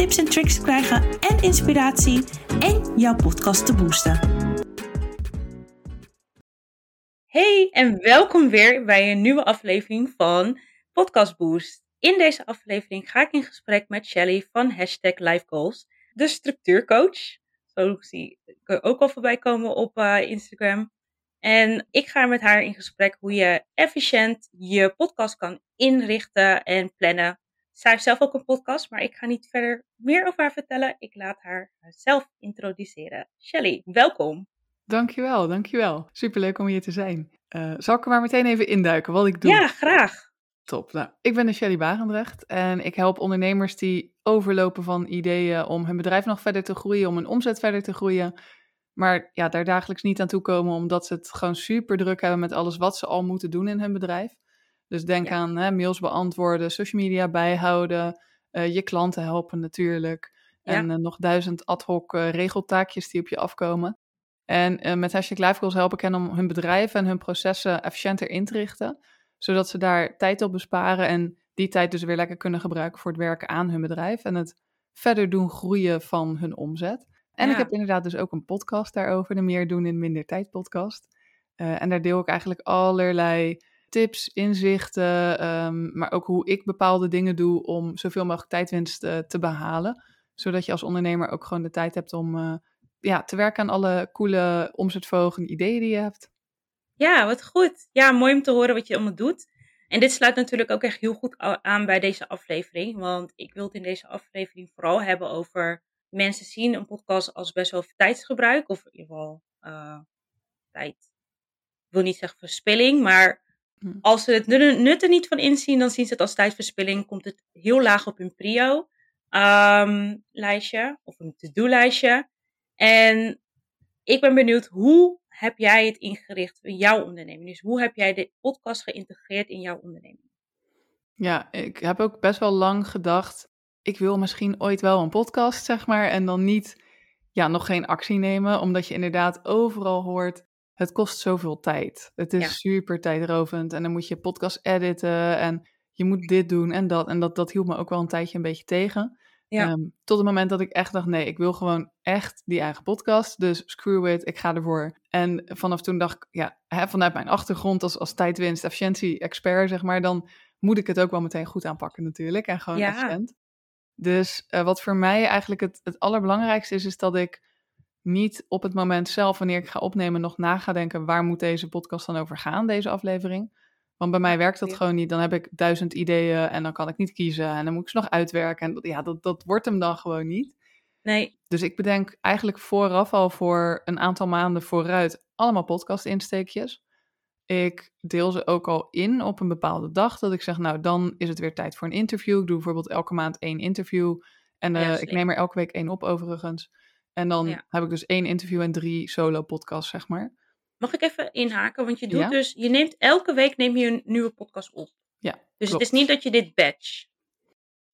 tips en tricks te krijgen en inspiratie en jouw podcast te boosten. Hey en welkom weer bij een nieuwe aflevering van Podcast Boost. In deze aflevering ga ik in gesprek met Shelly van hashtag de structuurcoach. Zo zie ik ook al voorbij komen op uh, Instagram. En ik ga met haar in gesprek hoe je efficiënt je podcast kan inrichten en plannen. Zij heeft zelf ook een podcast, maar ik ga niet verder meer over haar vertellen. Ik laat haar zelf introduceren. Shelly, welkom. Dankjewel, dankjewel. Superleuk om hier te zijn. Uh, zal ik er maar meteen even induiken wat ik doe? Ja, graag. Top. Nou, ik ben de Shelly Barendrecht en ik help ondernemers die overlopen van ideeën om hun bedrijf nog verder te groeien, om hun omzet verder te groeien. Maar ja, daar dagelijks niet aan toe komen omdat ze het gewoon super druk hebben met alles wat ze al moeten doen in hun bedrijf. Dus denk aan hè, mails beantwoorden, social media bijhouden, uh, je klanten helpen natuurlijk. En ja. uh, nog duizend ad hoc uh, regeltaakjes die op je afkomen. En met Hashtag Life help ik hen om hun bedrijf en hun processen efficiënter in te richten. Zodat ze daar tijd op besparen en die tijd dus weer lekker kunnen gebruiken voor het werken aan hun bedrijf. En het verder doen groeien van hun omzet. En ja. ik heb inderdaad dus ook een podcast daarover, de Meer doen in minder tijd podcast. En daar deel ik eigenlijk allerlei tips, inzichten, um, maar ook hoe ik bepaalde dingen doe om zoveel mogelijk tijdwinst uh, te behalen. Zodat je als ondernemer ook gewoon de tijd hebt om uh, ja, te werken aan alle coole omzetverhogende ideeën die je hebt. Ja, wat goed. Ja, mooi om te horen wat je allemaal doet. En dit sluit natuurlijk ook echt heel goed aan bij deze aflevering. Want ik wil het in deze aflevering vooral hebben over mensen zien een podcast als best wel tijdsgebruik. Of in ieder geval uh, tijd. Ik wil niet zeggen verspilling, maar. Als ze het nut er niet van inzien, dan zien ze het als tijdverspilling. Komt het heel laag op hun prio um, lijstje of een to-do-lijstje. En ik ben benieuwd, hoe heb jij het ingericht in jouw onderneming? Dus hoe heb jij de podcast geïntegreerd in jouw onderneming? Ja, ik heb ook best wel lang gedacht, ik wil misschien ooit wel een podcast, zeg maar, en dan niet, ja, nog geen actie nemen, omdat je inderdaad overal hoort, het kost zoveel tijd. Het is ja. super tijdrovend en dan moet je podcast editen en je moet dit doen en dat. En dat, dat hield me ook wel een tijdje een beetje tegen. Ja. Um, tot het moment dat ik echt dacht, nee, ik wil gewoon echt die eigen podcast. Dus screw it, ik ga ervoor. En vanaf toen dacht ik, ja, hè, vanuit mijn achtergrond als, als tijdwinst, efficiëntie-expert, zeg maar, dan moet ik het ook wel meteen goed aanpakken natuurlijk. En gewoon ja. efficiënt. Dus uh, wat voor mij eigenlijk het, het allerbelangrijkste is, is dat ik niet op het moment zelf, wanneer ik ga opnemen, nog na ga denken, waar moet deze podcast dan over gaan, deze aflevering? Want bij mij werkt dat gewoon niet. Dan heb ik duizend ideeën en dan kan ik niet kiezen. En dan moet ik ze nog uitwerken. En ja, dat, dat wordt hem dan gewoon niet. Nee. Dus ik bedenk eigenlijk vooraf al voor een aantal maanden vooruit allemaal podcast-insteekjes. Ik deel ze ook al in op een bepaalde dag. Dat ik zeg, nou, dan is het weer tijd voor een interview. Ik doe bijvoorbeeld elke maand één interview. En uh, ja, ik neem er elke week één op, overigens. En dan ja. heb ik dus één interview en drie solo-podcasts, zeg maar. Mag ik even inhaken? Want je doet ja? dus, je neemt elke week neem je een nieuwe podcast op. Ja. Dus klopt. het is niet dat je dit batch.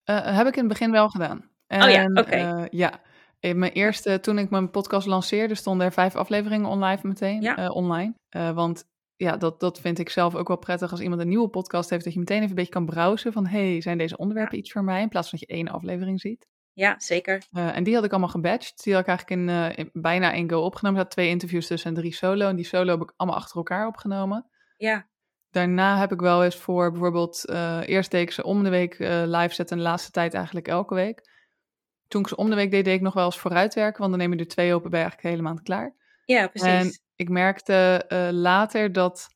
Uh, heb ik in het begin wel gedaan. En, oh ja, oké. Okay. Uh, ja. In mijn eerste, toen ik mijn podcast lanceerde, stonden er vijf afleveringen online meteen. Ja. Uh, online. want ja, dat, dat vind ik zelf ook wel prettig als iemand een nieuwe podcast heeft, dat je meteen even een beetje kan browsen van, hey, zijn deze onderwerpen ja. iets voor mij? In plaats van dat je één aflevering ziet. Ja, zeker. Uh, en die had ik allemaal gebatcht. Die had ik eigenlijk in, uh, in bijna één go opgenomen. Er had twee interviews tussen en drie solo. En die solo heb ik allemaal achter elkaar opgenomen. Ja. Daarna heb ik wel eens voor bijvoorbeeld... Uh, eerst deed ik ze om de week live zetten. En de laatste tijd eigenlijk elke week. Toen ik ze om de week deed, deed ik nog wel eens vooruitwerken. Want dan neem je er twee open, je eigenlijk helemaal klaar. Ja, precies. En ik merkte later dat...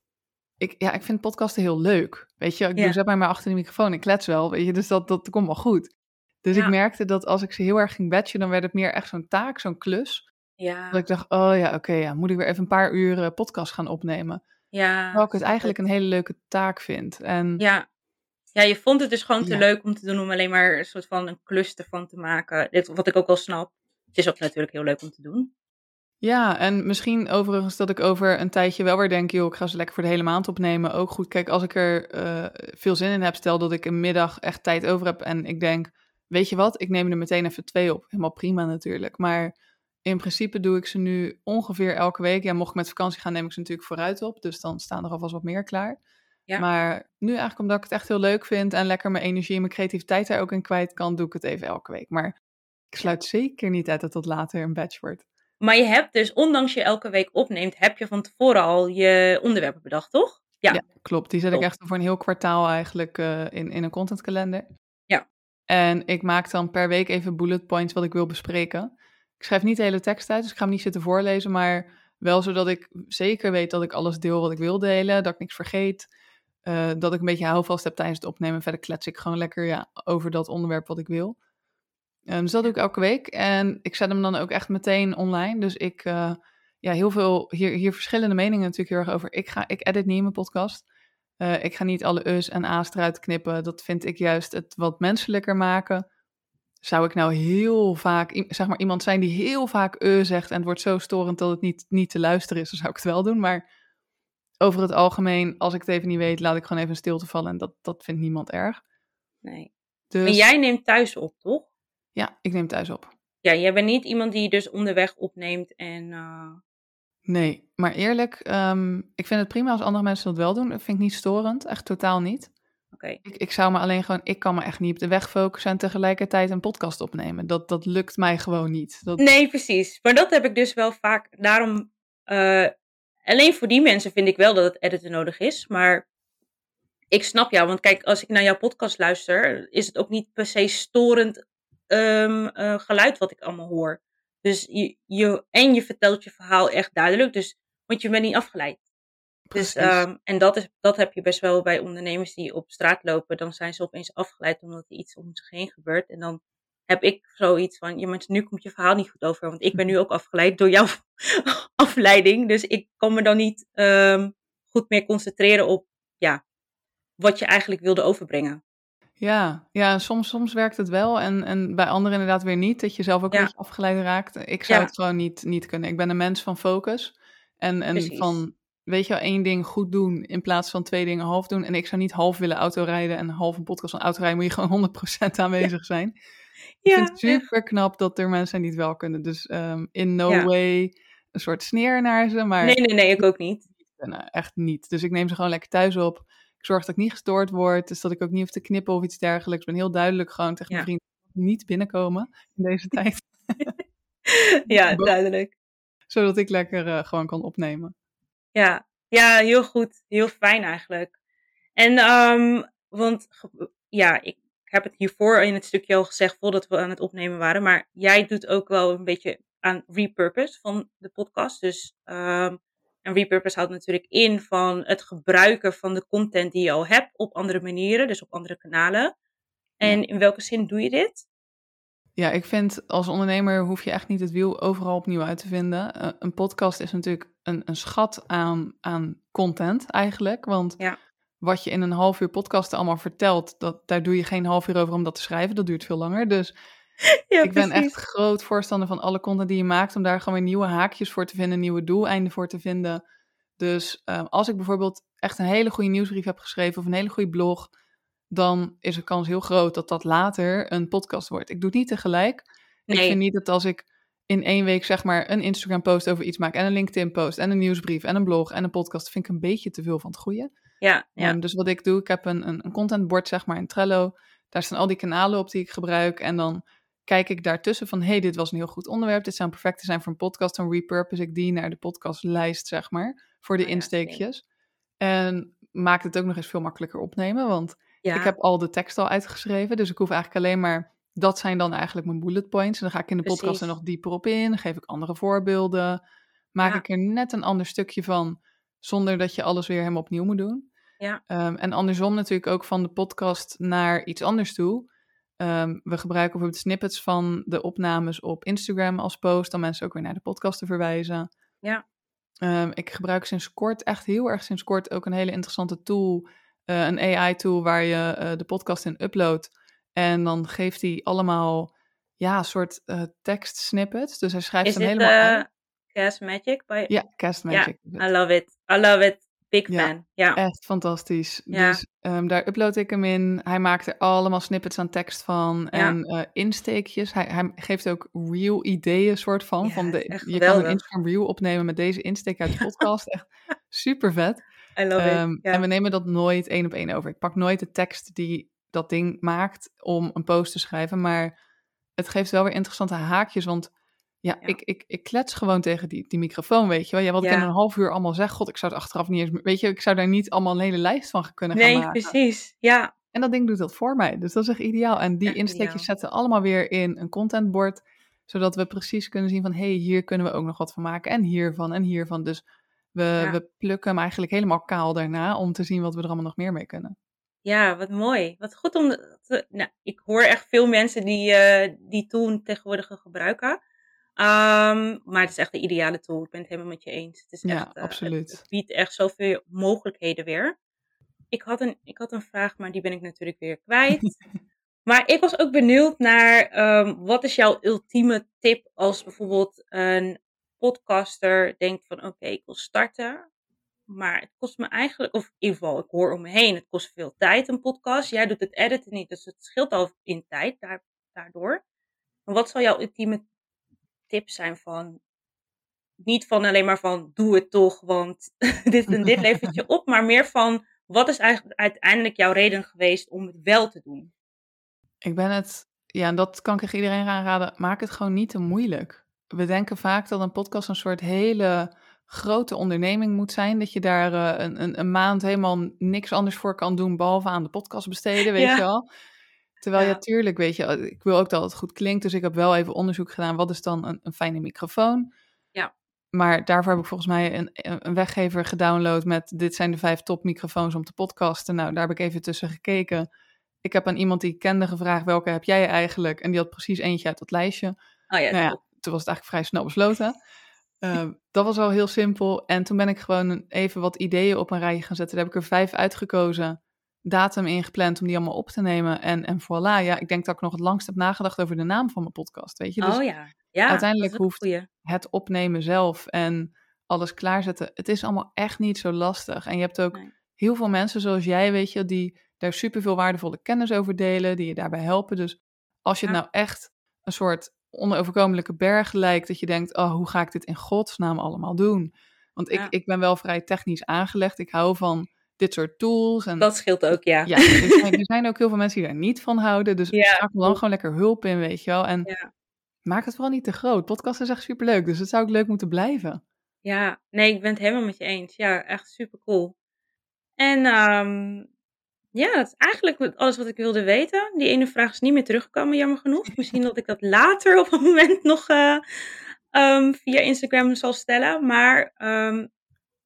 Ik, ja, ik vind podcasten heel leuk. Weet je, ik ja. zet mij maar achter de microfoon en klets wel. Weet je, dus dat, dat komt wel goed. Dus ja. ik merkte dat als ik ze heel erg ging batchen, dan werd het meer echt zo'n taak, zo'n klus. Ja. Dat ik dacht, oh ja, oké, okay, ja, moet ik weer even een paar uur uh, podcast gaan opnemen. Ja. Terwijl ik het eigenlijk een hele leuke taak vind. En, ja. ja, je vond het dus gewoon te ja. leuk om te doen, om alleen maar een soort van een klus ervan te maken. Dit, wat ik ook wel snap. Het is ook natuurlijk heel leuk om te doen. Ja, en misschien overigens dat ik over een tijdje wel weer denk, joh, ik ga ze lekker voor de hele maand opnemen. Ook goed, kijk, als ik er eh, veel zin in heb, stel dat ik een middag echt tijd over heb en ik denk, weet je wat, ik neem er meteen even twee op. Helemaal prima natuurlijk. Maar in principe doe ik ze nu ongeveer elke week. Ja, mocht ik met vakantie gaan, neem ik ze natuurlijk vooruit op. Dus dan staan er alvast wat meer klaar. Ja. Maar nu eigenlijk omdat ik het echt heel leuk vind en lekker mijn energie en mijn creativiteit daar ook in kwijt kan, doe ik het even elke week. Maar ik sluit zeker niet uit dat dat later een batch wordt. Maar je hebt dus, ondanks je elke week opneemt, heb je van tevoren al je onderwerpen bedacht, toch? Ja, klopt. Die zet ik echt voor een heel kwartaal eigenlijk uh, in, in een contentkalender. En ik maak dan per week even bullet points wat ik wil bespreken. Ik schrijf niet de hele tekst uit, dus ik ga hem niet zitten voorlezen, maar wel zodat ik zeker weet dat ik alles deel wat ik wil delen, dat ik niks vergeet, uh, dat ik een beetje houvast heb tijdens het opnemen. Verder klets ik gewoon lekker ja, over dat onderwerp wat ik wil. Um, dus dat doe ik elke week. En ik zet hem dan ook echt meteen online. Dus ik, uh, ja, heel veel, hier, hier verschillende meningen natuurlijk heel erg over. Ik, ga, ik edit niet in mijn podcast. Uh, ik ga niet alle U's en A's eruit knippen. Dat vind ik juist het wat menselijker maken. Zou ik nou heel vaak, zeg maar, iemand zijn die heel vaak uh zegt en het wordt zo storend dat het niet, niet te luisteren is, dan zou ik het wel doen. Maar over het algemeen, als ik het even niet weet, laat ik gewoon even stilte vallen en dat, dat vindt niemand erg. Nee. Dus... En jij neemt thuis op, toch? Ja, ik neem thuis op. Ja, jij bent niet iemand die dus onderweg opneemt en... Uh... Nee, maar eerlijk, um, ik vind het prima als andere mensen dat wel doen. Dat vind ik niet storend, echt totaal niet. Oké. Ik, ik zou me alleen gewoon, ik kan me echt niet op de weg focussen en tegelijkertijd een podcast opnemen. Dat, dat lukt mij gewoon niet. Dat... Nee, precies. Maar dat heb ik dus wel vaak. Daarom, uh, alleen voor die mensen vind ik wel dat het editen nodig is. Maar ik snap jou, want kijk, als ik naar jouw podcast luister, is het ook niet per se storend um, uh, geluid wat ik allemaal hoor. Dus je, je, en je vertelt je verhaal echt duidelijk, dus, want je bent niet afgeleid. Dus, um, en dat, is, dat heb je best wel bij ondernemers die op straat lopen. Dan zijn ze opeens afgeleid omdat er iets om zich heen gebeurt. En dan heb ik zoiets van, ja, maar nu komt je verhaal niet goed over. Want ik ben nu ook afgeleid door jouw afleiding. Dus ik kan me dan niet um, goed meer concentreren op ja, wat je eigenlijk wilde overbrengen. Ja, ja soms, soms werkt het wel en, en bij anderen inderdaad weer niet. Dat je zelf ook ja. een beetje afgeleid raakt. Ik zou ja. het gewoon niet, niet kunnen. Ik ben een mens van focus. En, en van, weet je wel, één ding goed doen in plaats van twee dingen half doen. En ik zou niet half willen autorijden en half een podcast van autorijden. Moet je gewoon 100% aanwezig ja. zijn. Ik vind het super knap dat er mensen zijn die het wel kunnen. Dus um, in no way een soort sneer naar ze. Maar nee, nee, nee, ik ook niet. Echt niet. Dus ik neem ze gewoon lekker thuis op. Ik zorg dat ik niet gestoord word. Dus dat ik ook niet hoef te knippen of iets dergelijks. Ik ben heel duidelijk gewoon tegen mijn vrienden niet binnenkomen in deze tijd. ja, duidelijk. Zodat ik lekker uh, gewoon kan opnemen. Ja. ja, heel goed. Heel fijn eigenlijk. En, um, want ja, ik heb het hiervoor in het stukje al gezegd voordat we aan het opnemen waren. Maar jij doet ook wel een beetje aan repurpose van de podcast. Dus um, en repurpose houdt natuurlijk in van het gebruiken van de content die je al hebt op andere manieren, dus op andere kanalen. En in welke zin doe je dit? Ja, ik vind als ondernemer hoef je echt niet het wiel overal opnieuw uit te vinden. Uh, een podcast is natuurlijk een, een schat aan, aan content eigenlijk. Want ja. wat je in een half uur podcast allemaal vertelt, dat, daar doe je geen half uur over om dat te schrijven. Dat duurt veel langer. Dus ja, ik ben echt groot voorstander van alle content die je maakt, om daar gewoon weer nieuwe haakjes voor te vinden, nieuwe doeleinden voor te vinden. Dus uh, als ik bijvoorbeeld echt een hele goede nieuwsbrief heb geschreven of een hele goede blog, dan is de kans heel groot dat dat later een podcast wordt. Ik doe het niet tegelijk. Nee. Ik vind niet dat als ik in één week zeg maar een Instagram post over iets maak en een LinkedIn post en een nieuwsbrief en een blog en een podcast, vind ik een beetje te veel van het goede. Ja, ja. Um, dus wat ik doe, ik heb een, een, een contentbord zeg maar in Trello. Daar staan al die kanalen op die ik gebruik en dan kijk ik daartussen van, hey, dit was een heel goed onderwerp, dit zou perfect zijn voor een podcast, dan repurpose ik die naar de podcastlijst, zeg maar, voor de oh, ja, insteekjes. En maakt het ook nog eens veel makkelijker opnemen, want ja. ik heb al de tekst al uitgeschreven, dus ik hoef eigenlijk alleen maar, dat zijn dan eigenlijk mijn bullet points. En dan ga ik in de podcast er nog dieper op in, geef ik andere voorbeelden, maak ja. ik er net een ander stukje van, zonder dat je alles weer helemaal opnieuw moet doen. Ja. Um, en andersom natuurlijk ook van de podcast naar iets anders toe. Um, we gebruiken bijvoorbeeld snippets van de opnames op Instagram als post, om mensen ook weer naar de podcast te verwijzen. Ja. Um, ik gebruik sinds kort, echt heel erg sinds kort, ook een hele interessante tool, uh, een AI-tool waar je uh, de podcast in uploadt. En dan geeft hij allemaal, ja, een soort uh, tekst snippets. Dus hij schrijft is hem helemaal uit. Cast Magic. By... Ja, Cast Magic. I love it. I love it. Big fan. Ja, echt fantastisch. Dus um, daar upload ik hem in. Hij maakt er allemaal snippets aan tekst van en uh, insteekjes. Hij, hij, geeft ook real ideeën, soort van. van de, je kan een Instagram reel opnemen met deze insteek uit de podcast. echt super vet. I love um, it. Ehm, en we nemen dat nooit één op één over. Ik pak nooit de tekst die dat ding maakt om een post te schrijven, maar het geeft wel weer interessante haakjes, want ja, Ik, ik, ik klets gewoon tegen die, die microfoon, weet je wel. Ja, wat ik in een half uur allemaal zeg, god, ik zou het achteraf niet eens... Weet je, ik zou daar niet allemaal een hele lijst van kunnen gaan maken. Nee, precies, ja. En dat ding doet dat voor mij, dus dat is echt ideaal. En die insteekjes zetten allemaal weer in een contentbord, zodat we precies kunnen zien van, hé, hey, hier kunnen we ook nog wat van maken. En hiervan, en hiervan. Dus we, we plukken hem eigenlijk helemaal kaal daarna, om te zien wat we er allemaal nog meer mee kunnen. Ja, wat mooi. Wat goed om te, nou, ik hoor echt veel mensen die uh, die tool tegenwoordig gebruiken. Um, maar het is echt de ideale tool. Ik ben het helemaal met je eens. Het is echt, ja, absoluut. Het, biedt echt zoveel mogelijkheden weer. Ik had, een, ik had een vraag, maar die ben ik natuurlijk weer kwijt. maar ik was ook benieuwd naar um, wat is jouw ultieme tip als bijvoorbeeld een podcaster denkt van oké, ik wil starten. Maar het kost me eigenlijk, of in ieder geval, ik hoor om me heen, het kost veel tijd een podcast. Jij doet het editen niet, dus het scheelt al in tijd daar, daardoor. Maar wat zal jouw ultieme tips zijn van, niet van alleen maar van doe het toch, want dit en dit levert je op, maar meer van wat is eigenlijk uiteindelijk jouw reden geweest om het wel te doen? Ik ben het, ja, en dat kan ik echt iedereen aanraden, maak het gewoon niet te moeilijk. We denken vaak dat een podcast een soort hele grote onderneming moet zijn. Dat je daar uh, een, een, een, maand helemaal niks anders voor kan doen, behalve aan de podcast besteden, weet je wel. Terwijl ja. tuurlijk, weet je, ik wil ook dat het goed klinkt. Dus ik heb wel even onderzoek gedaan. Wat is dan een, een fijne microfoon? Ja. Maar daarvoor heb ik volgens mij een, een weggever gedownload met dit zijn de vijf topmicrofoons om te podcasten. Nou, daar heb ik even tussen gekeken. Ik heb aan iemand die ik kende gevraagd, welke heb jij eigenlijk? En die had precies eentje uit dat lijstje. Oh ja, nou ja toen was het eigenlijk vrij snel besloten. Uh, dat was al heel simpel. En toen ben ik gewoon even wat ideeën op een rijje gaan zetten. Daar heb ik er vijf uitgekozen datum ingepland om die allemaal op te nemen. En, en voilà, ja, ik denk dat ik nog het langst heb nagedacht over de naam van mijn podcast, weet je. Dus oh ja, ja uiteindelijk hoeft het opnemen zelf en alles klaarzetten, het is allemaal echt niet zo lastig. En je hebt ook heel veel mensen zoals jij, weet je, die daar super veel waardevolle kennis over delen, die je daarbij helpen. Dus als je het nou echt een soort onoverkomelijke berg lijkt, dat je denkt, oh, hoe ga ik dit in godsnaam allemaal doen? Want ik, ik ben wel vrij technisch aangelegd. Ik hou van dit soort tools. En, dat scheelt ook, ja. ja dus er zijn ook heel veel mensen die daar niet van houden. Dus ja. schakel dan gewoon lekker hulp in, weet je wel. En ja. maak het vooral niet te groot. Podcast is echt superleuk, dus het zou ook leuk moeten blijven. Ja, nee, ik ben het helemaal met je eens. Ja, echt super cool. En um, ja, dat is eigenlijk alles wat ik wilde weten. Die ene vraag is niet meer teruggekomen, jammer genoeg. Misschien dat ik dat later op een moment nog uh, um, via Instagram zal stellen. Maar um,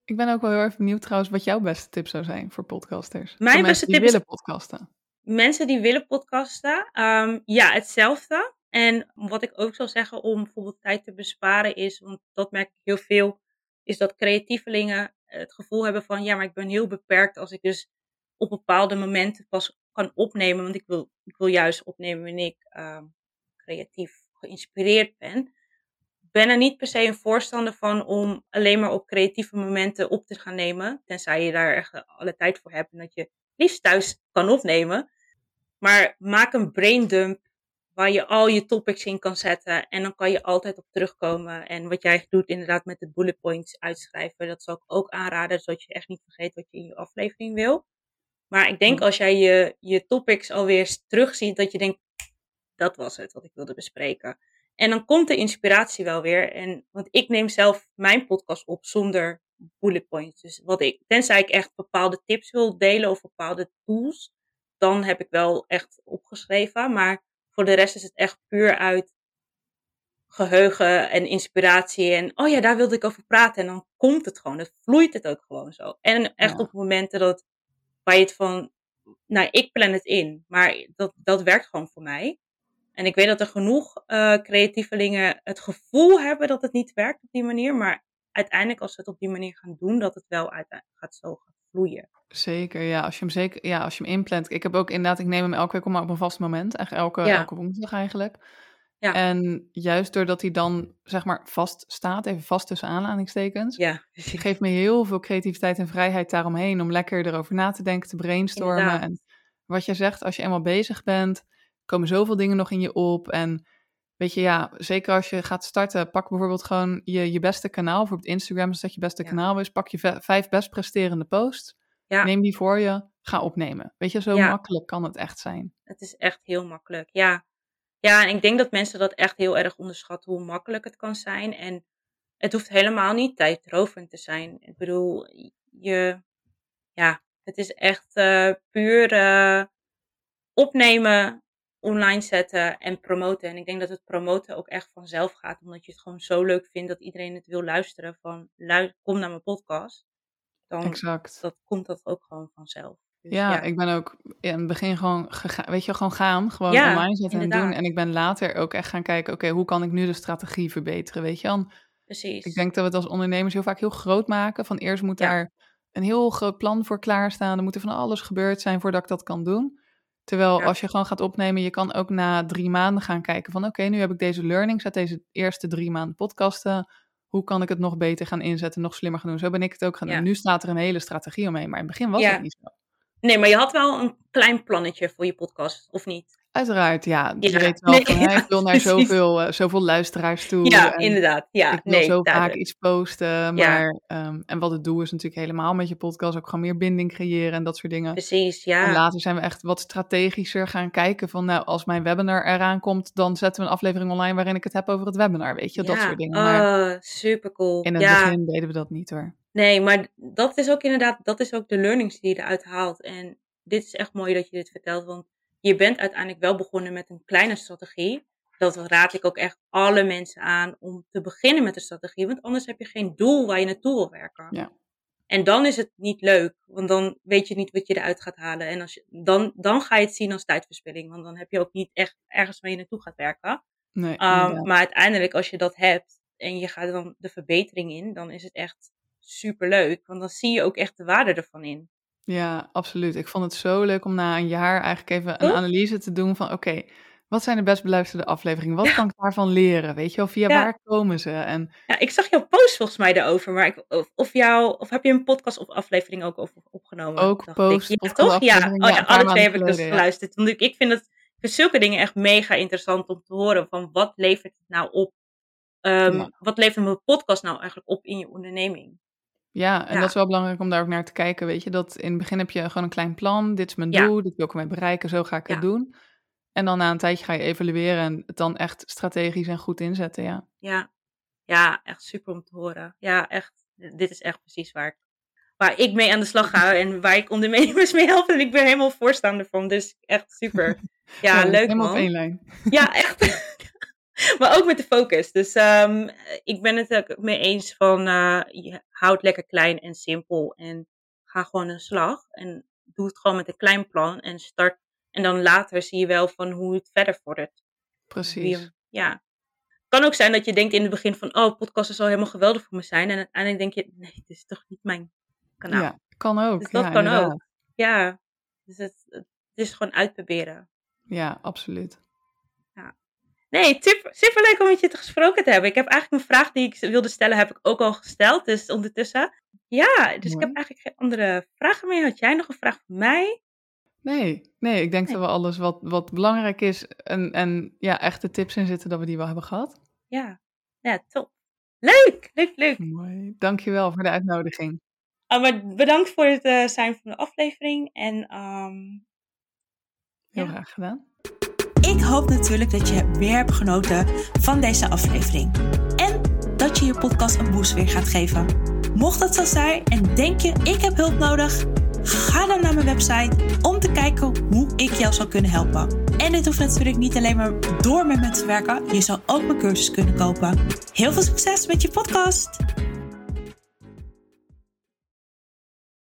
ik ben ook wel heel erg benieuwd trouwens wat jouw beste tip zou zijn voor podcasters. Mijn voor beste tip die willen podcasten. Mensen die willen podcasten, um, ja, hetzelfde. En wat ik ook zou zeggen om bijvoorbeeld tijd te besparen is, want dat merk ik heel veel, is dat creatievelingen het gevoel hebben van, ja, maar ik ben heel beperkt als ik dus op bepaalde momenten pas kan opnemen. Want ik wil, ik wil juist opnemen wanneer ik um, creatief geïnspireerd ben ben er niet per se een voorstander van om alleen maar op creatieve momenten op te gaan nemen. Tenzij je daar echt alle tijd voor hebt en dat je liefst thuis kan opnemen. Maar maak een braindump waar je al je topics in kan zetten. En dan kan je altijd op terugkomen. En wat jij doet inderdaad met de bullet points uitschrijven. Dat zal ik ook aanraden, zodat je echt niet vergeet wat je in je aflevering wil. Maar ik denk als jij je, je topics alweer terugziet, dat je denkt, dat was het wat ik wilde bespreken. En dan komt de inspiratie wel weer. En, want ik neem zelf mijn podcast op zonder bullet points. Dus wat ik, tenzij ik echt bepaalde tips wil delen of bepaalde tools, dan heb ik wel echt opgeschreven. Maar voor de rest is het echt puur uit geheugen en inspiratie. En oh ja, daar wilde ik over praten. En dan komt het gewoon. Dan vloeit het ook gewoon zo. En echt op momenten dat waar je het van, nou, ik plan het in, maar dat, dat werkt gewoon voor mij. En ik weet dat er genoeg uh, creatievelingen het gevoel hebben dat het niet werkt op die manier. Maar uiteindelijk als ze het op die manier gaan doen, dat het wel uiteindelijk gaat zo gaan vloeien. Zeker, ja. Als je hem zeker, ja, als je hem inplant. Ik heb ook inderdaad, ik neem hem elke week op een vast moment. Echt elke, elke woensdag eigenlijk. Ja. En juist doordat hij dan, zeg maar, vast staat, even vast tussen aanhalingstekens, Ja, geeft me heel veel creativiteit en vrijheid daaromheen om lekker erover na te denken, te brainstormen. Inderdaad. En wat je zegt, als je eenmaal bezig bent, komen zoveel dingen nog in je op. En weet je, ja, zeker als je gaat starten, pak bijvoorbeeld gewoon je, je beste kanaal. Bijvoorbeeld Instagram, als dat je beste Ja. kanaal is. Pak je vijf best presterende posts. Ja. Neem die voor je, ga opnemen. Weet je, zo Ja. makkelijk kan het echt zijn. Het is echt heel makkelijk. Ja. ja, en ik denk dat mensen dat echt heel erg onderschatten hoe makkelijk het kan zijn. En het hoeft helemaal niet tijdrovend te zijn. Ik bedoel, je, ja, het is echt eh, puur eh, opnemen, online zetten en promoten. En ik denk dat het promoten ook echt vanzelf gaat, omdat je het gewoon zo leuk vindt dat iedereen het wil luisteren. Van, kom naar mijn podcast. Dan Exact. dat komt dat ook gewoon vanzelf. Dus Ja, ik ben ook in het begin gewoon gegaan, weet je, gewoon gaan, gewoon Ja, online zetten en doen. En ik ben later ook echt gaan kijken, oké, hoe kan ik nu de strategie verbeteren, weet je? Dan, precies. ik denk dat we het als ondernemers heel vaak heel groot maken. Van eerst moet Ja. daar een heel groot plan voor klaarstaan. Er moet er van alles gebeurd zijn voordat ik dat kan doen. Terwijl Ja. als je gewoon gaat opnemen, je kan ook na drie maanden gaan kijken van, oké, nu heb ik deze learnings uit deze eerste drie maanden podcasten. Hoe kan ik het nog beter gaan inzetten, nog slimmer gaan doen? Zo ben ik het ook gaan Ja. doen. Nu staat er een hele strategie omheen, maar in het begin was Ja. het niet zo. Nee, maar je had wel een klein plannetje voor je podcast, of niet? Uiteraard, ja. Je Ja, weet wel nee, van, hè, ik wil naar zoveel, eh, zoveel luisteraars toe. Ja, en inderdaad. Ja, ik wil nee, zo vaak iets posten. Maar, ehm, en wat het doel is natuurlijk helemaal met je podcast ook gewoon meer binding creëren en dat soort dingen. Precies, En ja. later zijn we echt wat strategischer gaan kijken van, nou, als mijn webinar eraan komt, dan zetten we een aflevering online waarin ik het heb over het webinar, weet je, dat ja. soort dingen. Maar Oh, super cool. in het ja, begin deden we dat niet hoor. nee, maar dat is ook inderdaad, dat is ook de learnings die je eruit haalt. En dit is echt mooi dat je dit vertelt, want je bent uiteindelijk wel begonnen met een kleine strategie. Dat raad ik ook echt alle mensen aan om te beginnen met een strategie, want anders heb je geen doel waar je naartoe wil werken. Ja. En dan is het niet leuk, want dan weet je niet wat je eruit gaat halen. En als je, dan, dan ga je het zien als tijdverspilling, want dan heb je ook niet echt ergens waar je naartoe gaat werken. Nee, Um, inderdaad. maar uiteindelijk, als je dat hebt en je gaat dan de verbetering in, dan is het echt super leuk. Want dan zie je ook echt de waarde ervan in. Ja, absoluut. Ik vond het zo leuk om na een jaar eigenlijk even een analyse te doen van oké, wat zijn de best beluisterde afleveringen? Wat kan ik daarvan leren? Weet je wel, via Ja. waar komen ze? En Ja, ik zag jouw post volgens mij daarover, maar ik, of, of, jou, of heb je een podcast of aflevering ook over opgenomen? Ook post, ik. Ja, toch? Ja, oh, ja, alle twee heb ik dus geluisterd. Want ik, ik vind het vind zulke dingen echt mega interessant om te horen. Van wat levert het nou op? Ehm. Wat levert mijn podcast nou eigenlijk op in je onderneming? Ja, en Ja. dat is wel belangrijk om daar ook naar te kijken. Weet je, dat in het begin heb je gewoon een klein plan. Dit is mijn Ja. doel, dit wil ik ermee bereiken, zo ga ik het doen. En dan na een tijdje ga je evalueren en het dan echt strategisch en goed inzetten, ja. Ja, ja, echt super om te horen. Ja, echt. Dit is echt precies waar ik, waar ik mee aan de slag ga en waar ik ondernemers mee help. En ik ben helemaal voorstander van. Dus echt super. Ja, leuk Helemaal man. op één lijn. Ja, echt. maar ook met de focus. Dus ehm, ik ben het ook mee eens van eh je houdt lekker klein en simpel en ga gewoon een slag. En doe het gewoon met een klein plan en start. En dan later zie je wel van hoe het verder vordert. Precies. Ja. Het kan ook zijn dat je denkt in het begin van, oh, podcast zal helemaal geweldig voor me zijn. En uiteindelijk denk je, nee, dit is toch niet mijn kanaal. Ja, kan ook. Dus dat ja, kan inderdaad. ook. Ja, dus het, het is gewoon uitproberen. Ja, absoluut. Nee, super leuk om met je te gesproken te hebben. Ik heb eigenlijk een vraag die ik wilde stellen, heb ik ook al gesteld. Dus ondertussen. Ja, dus ik heb eigenlijk geen andere vragen meer. Had jij nog een vraag voor mij? Nee, nee, ik denk Nee. dat we alles wat, wat belangrijk is en, en ja, echte tips in zitten, dat we die wel hebben gehad. Ja, ja top. Leuk, leuk, leuk. Mooi. Dankjewel voor de uitnodiging. Ah, maar bedankt voor het eh, zijn van de aflevering. En ehm, Heel Ja. graag gedaan. Hoop natuurlijk dat je weer hebt genoten van deze aflevering. En dat je je podcast een boost weer gaat geven. Mocht dat zo zijn en denk je ik heb hulp nodig, ga dan naar mijn website om te kijken hoe ik jou zou kunnen helpen. En dit hoeft natuurlijk niet alleen maar door met me te werken. Je zou ook mijn cursus kunnen kopen. Heel veel succes met je podcast!